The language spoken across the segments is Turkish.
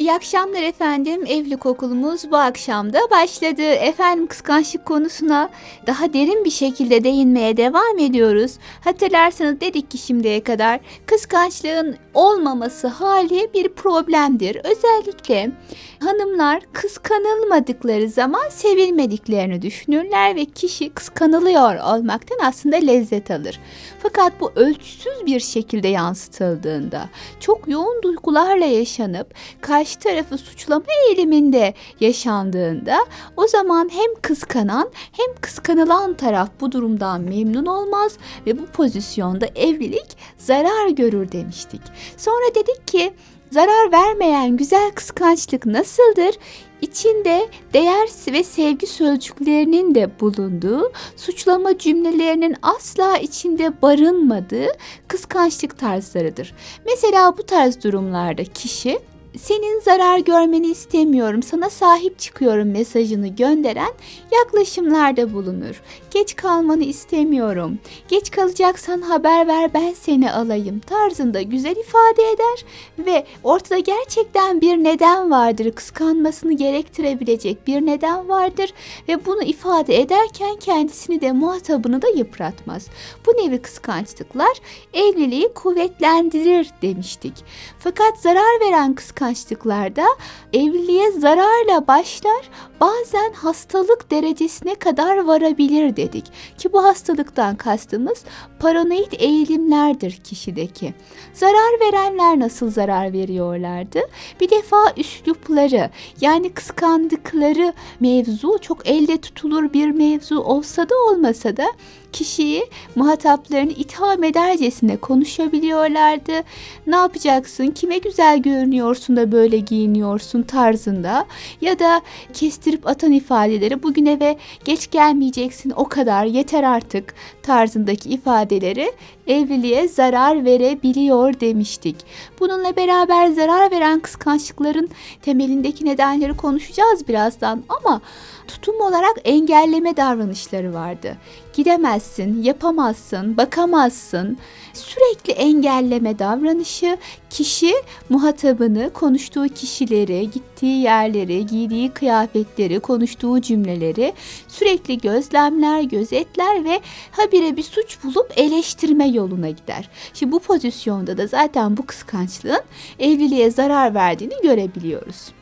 İyi akşamlar efendim. Evlilik okulumuz bu akşam da başladı. Efendim kıskançlık konusuna daha derin bir şekilde değinmeye devam ediyoruz. Hatırlarsanız dedik ki şimdiye kadar kıskançlığın olmaması hali bir problemdir. Özellikle hanımlar kıskanılmadıkları zaman sevilmediklerini düşünürler ve kişi kıskanılıyor olmaktan aslında lezzet alır. Fakat bu ölçüsüz bir şekilde yansıtıldığında, çok yoğun duygularla yaşanıp karşı tarafı suçlama eğiliminde yaşandığında o zaman hem kıskanan hem kıskanılan taraf bu durumdan memnun olmaz ve bu pozisyonda evlilik zarar görür demiştik. Sonra dedik ki zarar vermeyen güzel kıskançlık nasıldır? İçinde değer ve sevgi sözcüklerinin de bulunduğu, suçlama cümlelerinin asla içinde barınmadığı kıskançlık tarzlarıdır. Mesela bu tarz durumlarda kişi senin zarar görmeni istemiyorum, sana sahip çıkıyorum mesajını gönderen yaklaşımlarda bulunur. Geç kalmanı istemiyorum, geç kalacaksan haber ver ben seni alayım tarzında güzel ifade eder ve ortada gerçekten bir neden vardır, kıskanmasını gerektirebilecek bir neden vardır ve bunu ifade ederken kendisini de muhatabını da yıpratmaz. Bu nevi kıskançlıklar evliliği kuvvetlendirir demiştik. Fakat zarar veren kıskançlıklar kıskançlıklarda evliliğe zararla başlar bazen hastalık derecesine kadar varabilir dedik. Ki bu hastalıktan kastımız paranoid eğilimlerdir kişideki. Zarar verenler nasıl zarar veriyorlardı? Bir defa üslupları yani kıskandıkları mevzu çok elde tutulur bir mevzu olsa da olmasa da kişiyi muhataplarını itham edercesine konuşabiliyorlardı. Ne yapacaksın? Kime güzel görünüyorsun da böyle giyiniyorsun tarzında ya da kestirip atan ifadeleri bugün eve geç gelmeyeceksin o kadar yeter artık tarzındaki ifadeleri evliliğe zarar verebiliyor demiştik. Bununla beraber zarar veren kıskançlıkların temelindeki nedenleri konuşacağız birazdan ama tutum olarak engelleme davranışları vardı. Gidemezsin, yapamazsın, bakamazsın. Sürekli engelleme davranışı kişi muhatabını, konuştuğu kişileri, gittiği yerleri, giydiği kıyafetleri, konuştuğu cümleleri sürekli gözlemler, gözetler ve habire bir suç bulup eleştirme yoluna gider. Şimdi bu pozisyonda da zaten bu kıskançlığın evliliğe zarar verdiğini görebiliyoruz.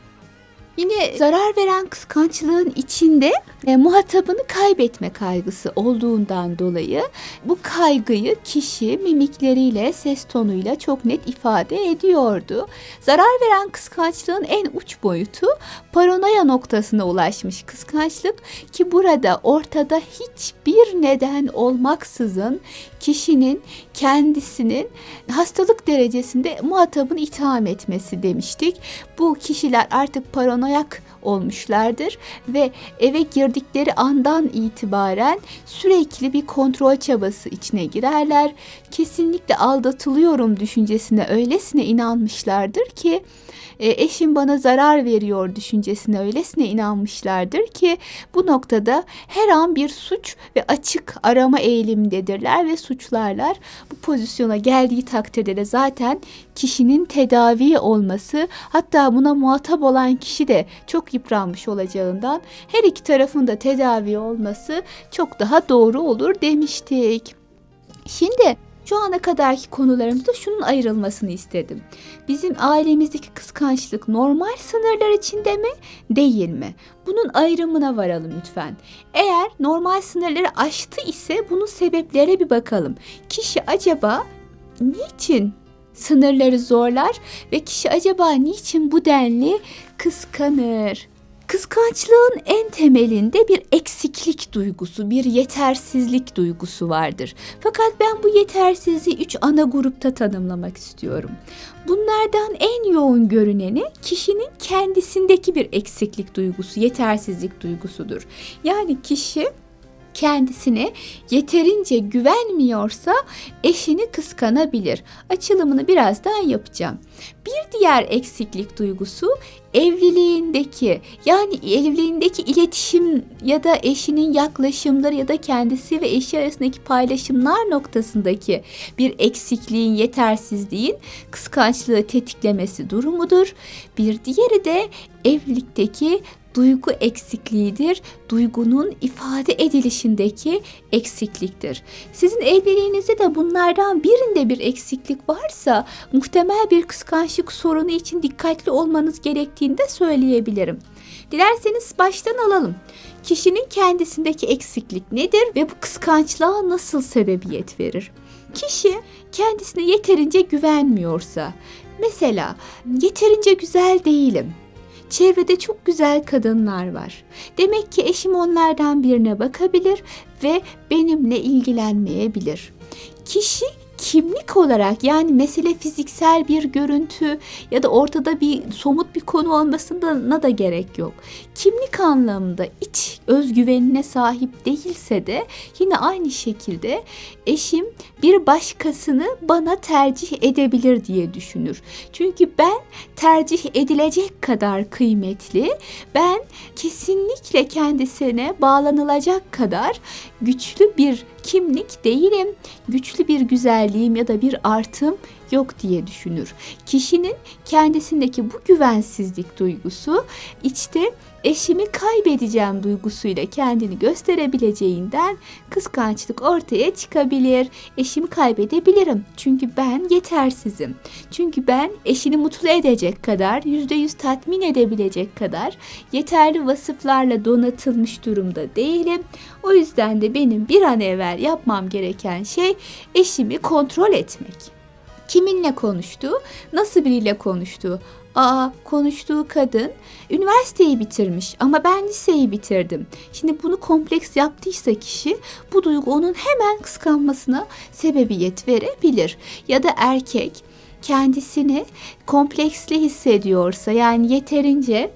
Yine zarar veren kıskançlığın içinde e, muhatabını kaybetme kaygısı olduğundan dolayı bu kaygıyı kişi mimikleriyle, ses tonuyla çok net ifade ediyordu. Zarar veren kıskançlığın en uç boyutu paranoya noktasına ulaşmış kıskançlık ki burada ortada hiçbir neden olmaksızın kişinin kendisinin hastalık derecesinde muhatabını itham etmesi demiştik. Bu kişiler artık paranoyak olmuşlardır ve eve girdikleri andan itibaren sürekli bir kontrol çabası içine girerler. Kesinlikle aldatılıyorum düşüncesine öylesine inanmışlardır ki e, eşim bana zarar veriyor düşüncesine öylesine inanmışlardır ki bu noktada her an bir suç ve açık arama eğilimindedirler ve suçlarlar. Bu pozisyona geldiği takdirde de zaten kişinin tedavi olması hatta buna muhatap olan kişi de çok yıpranmış olacağından her iki tarafın da tedavi olması çok daha doğru olur demiştik. Şimdi şu ana kadarki konularımızda şunun ayrılmasını istedim. Bizim ailemizdeki kıskançlık normal sınırlar içinde mi, değil mi? Bunun ayrımına varalım lütfen. Eğer normal sınırları aştı ise bunun sebeplere bir bakalım. Kişi acaba niçin sınırları zorlar ve kişi acaba niçin bu denli kıskanır? Kıskançlığın en temelinde bir eksiklik duygusu, bir yetersizlik duygusu vardır. Fakat ben bu yetersizliği üç ana grupta tanımlamak istiyorum. Bunlardan en yoğun görüneni kişinin kendisindeki bir eksiklik duygusu, yetersizlik duygusudur. Yani kişi kendisine yeterince güvenmiyorsa eşini kıskanabilir. Açılımını birazdan yapacağım. Bir diğer eksiklik duygusu evliliğindeki yani evliliğindeki iletişim ya da eşinin yaklaşımları ya da kendisi ve eşi arasındaki paylaşımlar noktasındaki bir eksikliğin, yetersizliğin kıskançlığı tetiklemesi durumudur. Bir diğeri de evlilikteki duygu eksikliğidir. Duygunun ifade edilişindeki eksikliktir. Sizin evliliğinizde de bunlardan birinde bir eksiklik varsa muhtemel bir kıskançlık sorunu için dikkatli olmanız gerektiğini de söyleyebilirim. Dilerseniz baştan alalım. Kişinin kendisindeki eksiklik nedir ve bu kıskançlığa nasıl sebebiyet verir? Kişi kendisine yeterince güvenmiyorsa, mesela yeterince güzel değilim, Çevrede çok güzel kadınlar var. Demek ki eşim onlardan birine bakabilir ve benimle ilgilenmeyebilir. Kişi kimlik olarak yani mesele fiziksel bir görüntü ya da ortada bir somut bir konu olmasına da gerek yok. Kimlik anlamında iç özgüvenine sahip değilse de yine aynı şekilde eşim bir başkasını bana tercih edebilir diye düşünür. Çünkü ben tercih edilecek kadar kıymetli, ben kesinlikle kendisine bağlanılacak kadar güçlü bir kimlik değilim, güçlü bir güzelliğim ya da bir artım yok diye düşünür. Kişinin kendisindeki bu güvensizlik duygusu içte eşimi kaybedeceğim duygusuyla kendini gösterebileceğinden kıskançlık ortaya çıkabilir. Eşimi kaybedebilirim çünkü ben yetersizim. Çünkü ben eşini mutlu edecek kadar, yüzde yüz tatmin edebilecek kadar yeterli vasıflarla donatılmış durumda değilim. O yüzden de benim bir an evvel yapmam gereken şey eşimi kontrol etmek. Kiminle konuştu? Nasıl biriyle konuştu? Aa konuştuğu kadın üniversiteyi bitirmiş ama ben liseyi bitirdim. Şimdi bunu kompleks yaptıysa kişi bu duygu onun hemen kıskanmasına sebebiyet verebilir. Ya da erkek kendisini kompleksli hissediyorsa yani yeterince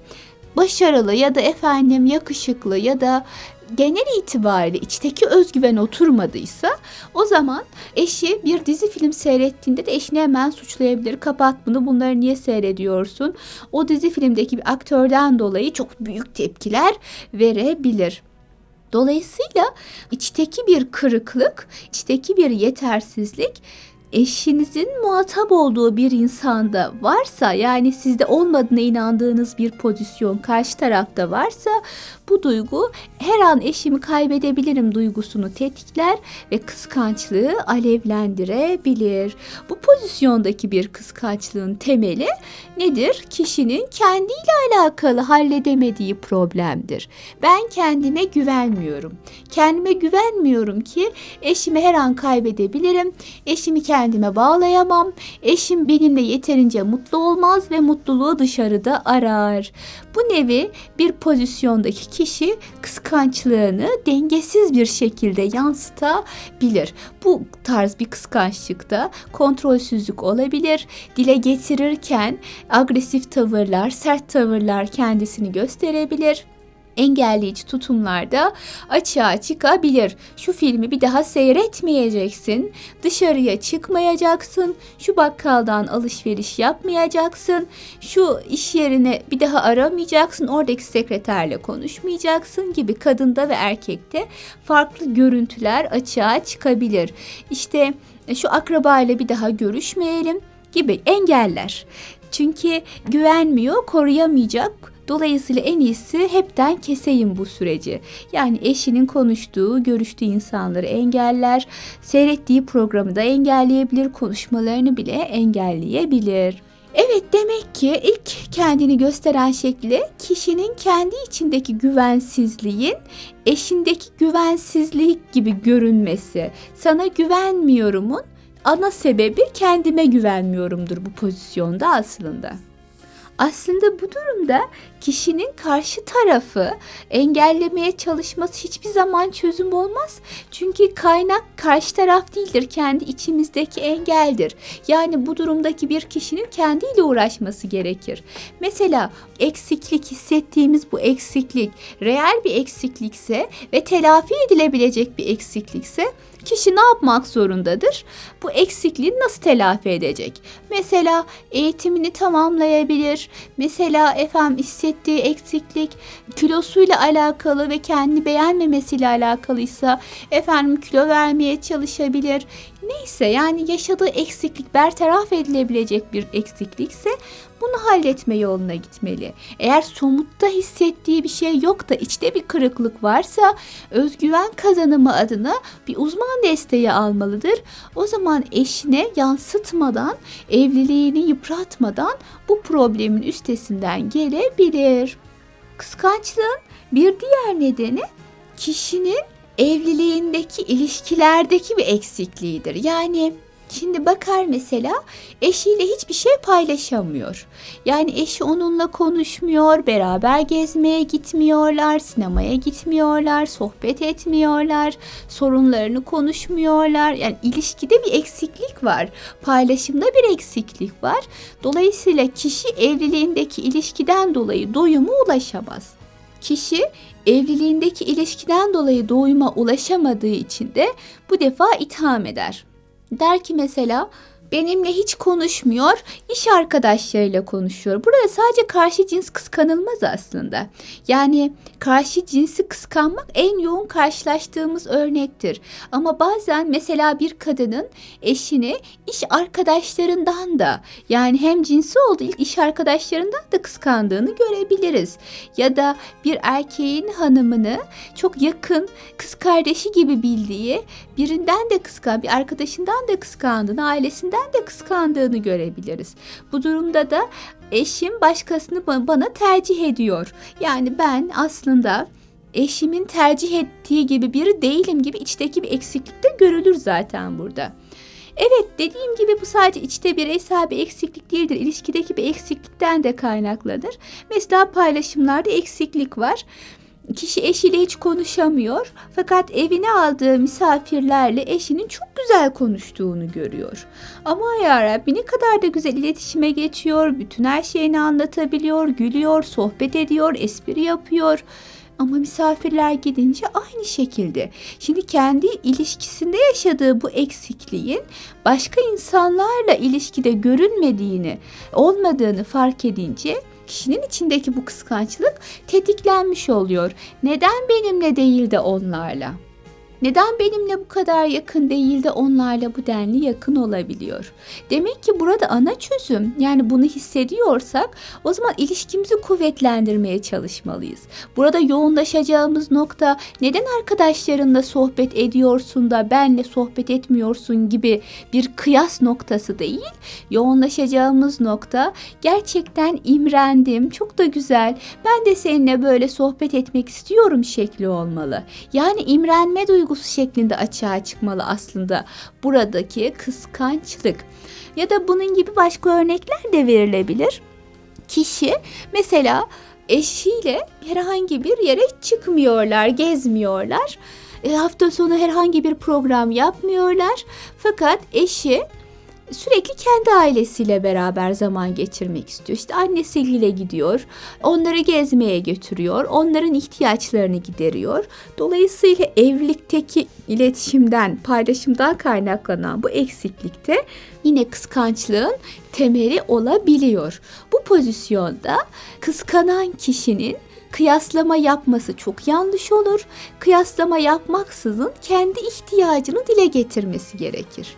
başarılı ya da efendim yakışıklı ya da genel itibariyle içteki özgüven oturmadıysa o zaman eşi bir dizi film seyrettiğinde de eşini hemen suçlayabilir. Kapat bunu bunları niye seyrediyorsun? O dizi filmdeki bir aktörden dolayı çok büyük tepkiler verebilir. Dolayısıyla içteki bir kırıklık, içteki bir yetersizlik eşinizin muhatap olduğu bir insanda varsa yani sizde olmadığına inandığınız bir pozisyon karşı tarafta varsa bu duygu her an eşimi kaybedebilirim duygusunu tetikler ve kıskançlığı alevlendirebilir. Bu pozisyondaki bir kıskançlığın temeli nedir? Kişinin kendiyle alakalı halledemediği problemdir. Ben kendime güvenmiyorum. Kendime güvenmiyorum ki eşimi her an kaybedebilirim. Eşimi kendime bağlayamam. Eşim benimle yeterince mutlu olmaz ve mutluluğu dışarıda arar. Bu nevi bir pozisyondaki kişi kıskançlığını dengesiz bir şekilde yansıtabilir. Bu tarz bir kıskançlıkta kontrolsüzlük olabilir. Dile getirirken agresif tavırlar, sert tavırlar kendisini gösterebilir engelleyici tutumlarda açığa çıkabilir. Şu filmi bir daha seyretmeyeceksin, dışarıya çıkmayacaksın, şu bakkaldan alışveriş yapmayacaksın, şu iş yerine bir daha aramayacaksın, oradaki sekreterle konuşmayacaksın gibi kadında ve erkekte farklı görüntüler açığa çıkabilir. İşte e, şu akrabayla bir daha görüşmeyelim gibi engeller. Çünkü güvenmiyor, koruyamayacak Dolayısıyla en iyisi hepten keseyim bu süreci. Yani eşinin konuştuğu, görüştüğü insanları engeller, seyrettiği programı da engelleyebilir, konuşmalarını bile engelleyebilir. Evet demek ki ilk kendini gösteren şekli kişinin kendi içindeki güvensizliğin eşindeki güvensizlik gibi görünmesi. Sana güvenmiyorumun ana sebebi kendime güvenmiyorumdur bu pozisyonda aslında. Aslında bu durumda kişinin karşı tarafı engellemeye çalışması hiçbir zaman çözüm olmaz. Çünkü kaynak karşı taraf değildir, kendi içimizdeki engeldir. Yani bu durumdaki bir kişinin kendiyle uğraşması gerekir. Mesela eksiklik hissettiğimiz bu eksiklik reel bir eksiklikse ve telafi edilebilecek bir eksiklikse kişi ne yapmak zorundadır? Bu eksikliği nasıl telafi edecek? Mesela eğitimini tamamlayabilir. Mesela efendim hissettiği eksiklik kilosuyla alakalı ve kendini beğenmemesiyle alakalıysa efendim kilo vermeye çalışabilir. Neyse yani yaşadığı eksiklik bertaraf edilebilecek bir eksiklikse bunu halletme yoluna gitmeli. Eğer somutta hissettiği bir şey yok da içte bir kırıklık varsa özgüven kazanımı adına bir uzman desteği almalıdır. O zaman eşine yansıtmadan, evliliğini yıpratmadan bu problemin üstesinden gelebilir. Kıskançlığın bir diğer nedeni kişinin evliliğindeki ilişkilerdeki bir eksikliğidir. Yani Şimdi bakar mesela eşiyle hiçbir şey paylaşamıyor. Yani eşi onunla konuşmuyor, beraber gezmeye gitmiyorlar, sinemaya gitmiyorlar, sohbet etmiyorlar, sorunlarını konuşmuyorlar. Yani ilişkide bir eksiklik var, paylaşımda bir eksiklik var. Dolayısıyla kişi evliliğindeki ilişkiden dolayı doyuma ulaşamaz. Kişi evliliğindeki ilişkiden dolayı doyuma ulaşamadığı için de bu defa itham eder. Der ki mesela benimle hiç konuşmuyor, iş arkadaşlarıyla konuşuyor. Burada sadece karşı cins kıskanılmaz aslında. Yani karşı cinsi kıskanmak en yoğun karşılaştığımız örnektir. Ama bazen mesela bir kadının eşini iş arkadaşlarından da yani hem cinsi olduğu iş arkadaşlarından da kıskandığını görebiliriz. Ya da bir erkeğin hanımını çok yakın kız kardeşi gibi bildiği birinden de kıskan, bir arkadaşından da kıskandığını, ailesinden de kıskandığını görebiliriz. Bu durumda da eşim başkasını bana tercih ediyor. Yani ben aslında eşimin tercih ettiği gibi biri değilim gibi içteki bir eksiklik de görülür zaten burada. Evet dediğim gibi bu sadece içte bireysel bir eksiklik değildir. İlişkideki bir eksiklikten de kaynaklanır. Mesela paylaşımlarda eksiklik var. Kişi eşiyle hiç konuşamıyor fakat evine aldığı misafirlerle eşinin çok güzel konuştuğunu görüyor. Ama ya ne kadar da güzel iletişime geçiyor, bütün her şeyini anlatabiliyor, gülüyor, sohbet ediyor, espri yapıyor. Ama misafirler gidince aynı şekilde. Şimdi kendi ilişkisinde yaşadığı bu eksikliğin başka insanlarla ilişkide görünmediğini, olmadığını fark edince kişinin içindeki bu kıskançlık tetiklenmiş oluyor. Neden benimle değil de onlarla? Neden benimle bu kadar yakın değil de onlarla bu denli yakın olabiliyor? Demek ki burada ana çözüm yani bunu hissediyorsak o zaman ilişkimizi kuvvetlendirmeye çalışmalıyız. Burada yoğunlaşacağımız nokta neden arkadaşlarınla sohbet ediyorsun da benle sohbet etmiyorsun gibi bir kıyas noktası değil. Yoğunlaşacağımız nokta gerçekten imrendim, çok da güzel. Ben de seninle böyle sohbet etmek istiyorum şekli olmalı. Yani imrenme duygusu duygusu şeklinde açığa çıkmalı aslında buradaki kıskançlık. Ya da bunun gibi başka örnekler de verilebilir. Kişi mesela eşiyle herhangi bir yere çıkmıyorlar, gezmiyorlar. E, hafta sonu herhangi bir program yapmıyorlar. Fakat eşi sürekli kendi ailesiyle beraber zaman geçirmek istiyor. İşte annesiyle gidiyor, onları gezmeye götürüyor, onların ihtiyaçlarını gideriyor. Dolayısıyla evlilikteki iletişimden, paylaşımdan kaynaklanan bu eksiklikte yine kıskançlığın temeli olabiliyor. Bu pozisyonda kıskanan kişinin kıyaslama yapması çok yanlış olur. Kıyaslama yapmaksızın kendi ihtiyacını dile getirmesi gerekir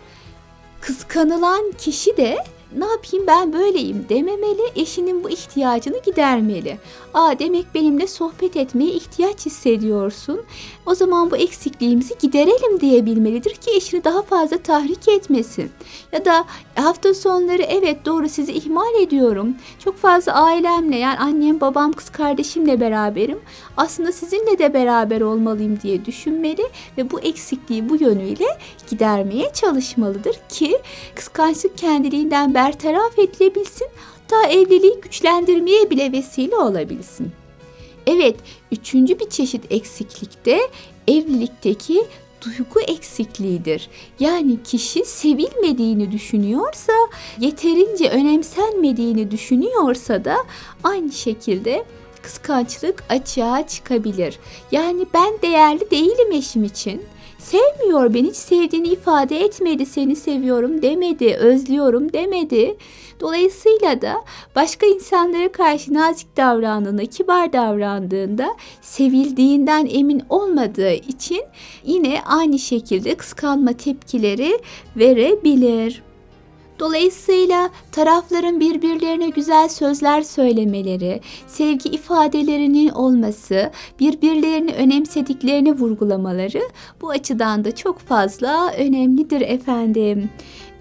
kıskanılan kişi de ne yapayım ben böyleyim dememeli, eşinin bu ihtiyacını gidermeli. Aa demek benimle sohbet etmeye ihtiyaç hissediyorsun. O zaman bu eksikliğimizi giderelim diyebilmelidir ki eşini daha fazla tahrik etmesin. Ya da hafta sonları evet doğru sizi ihmal ediyorum. Çok fazla ailemle yani annem, babam, kız kardeşimle beraberim. Aslında sizinle de beraber olmalıyım diye düşünmeli ve bu eksikliği bu yönüyle gidermeye çalışmalıdır ki kıskançlık kendiliğinden bertaraf edilebilsin, hatta evliliği güçlendirmeye bile vesile olabilsin. Evet, üçüncü bir çeşit eksiklikte evlilikteki duygu eksikliğidir. Yani kişi sevilmediğini düşünüyorsa, yeterince önemsenmediğini düşünüyorsa da aynı şekilde kıskançlık açığa çıkabilir. Yani ben değerli değilim eşim için. Sevmiyor beni, hiç sevdiğini ifade etmedi, seni seviyorum demedi, özlüyorum demedi. Dolayısıyla da başka insanlara karşı nazik davrandığında, kibar davrandığında sevildiğinden emin olmadığı için yine aynı şekilde kıskanma tepkileri verebilir. Dolayısıyla tarafların birbirlerine güzel sözler söylemeleri, sevgi ifadelerinin olması, birbirlerini önemsediklerini vurgulamaları bu açıdan da çok fazla önemlidir efendim.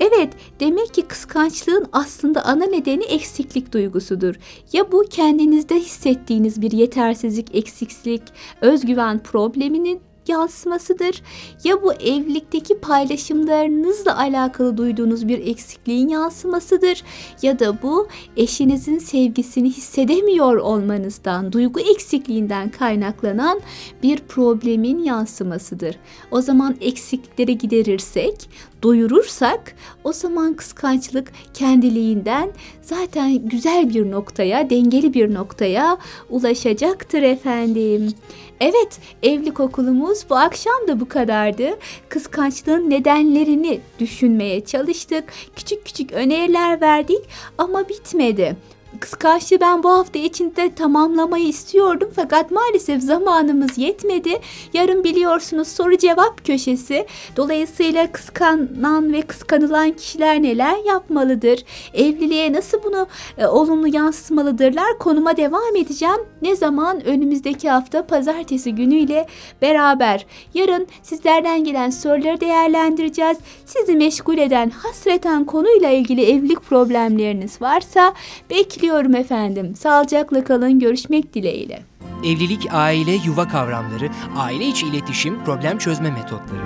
Evet, demek ki kıskançlığın aslında ana nedeni eksiklik duygusudur. Ya bu kendinizde hissettiğiniz bir yetersizlik, eksiklik, özgüven probleminin yansımasıdır. Ya bu evlilikteki paylaşımlarınızla alakalı duyduğunuz bir eksikliğin yansımasıdır ya da bu eşinizin sevgisini hissedemiyor olmanızdan, duygu eksikliğinden kaynaklanan bir problemin yansımasıdır. O zaman eksiklikleri giderirsek, doyurursak o zaman kıskançlık kendiliğinden zaten güzel bir noktaya, dengeli bir noktaya ulaşacaktır efendim. Evet, evlilik okulumuz bu akşam da bu kadardı. Kıskançlığın nedenlerini düşünmeye çalıştık. Küçük küçük öneriler verdik ama bitmedi. Kıskançlığı ben bu hafta içinde tamamlamayı istiyordum fakat maalesef zamanımız yetmedi. Yarın biliyorsunuz soru cevap köşesi. Dolayısıyla kıskanan ve kıskanılan kişiler neler yapmalıdır? Evliliğe nasıl bunu e, olumlu yansıtmalıdırlar? Konuma devam edeceğim. Ne zaman? Önümüzdeki hafta pazartesi günüyle beraber. Yarın sizlerden gelen soruları değerlendireceğiz. Sizi meşgul eden hasreten konuyla ilgili evlilik problemleriniz varsa bekliyorum efendim. Sağlıcakla kalın. Görüşmek dileğiyle. Evlilik, aile, yuva kavramları, aile içi iletişim, problem çözme metotları.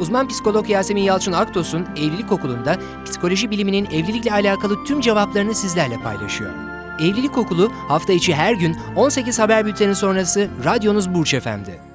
Uzman psikolog Yasemin Yalçın Aktos'un Evlilik Okulu'nda psikoloji biliminin evlilikle alakalı tüm cevaplarını sizlerle paylaşıyor. Evlilik Okulu hafta içi her gün 18 haber bülteni sonrası radyonuz Burç Efendi.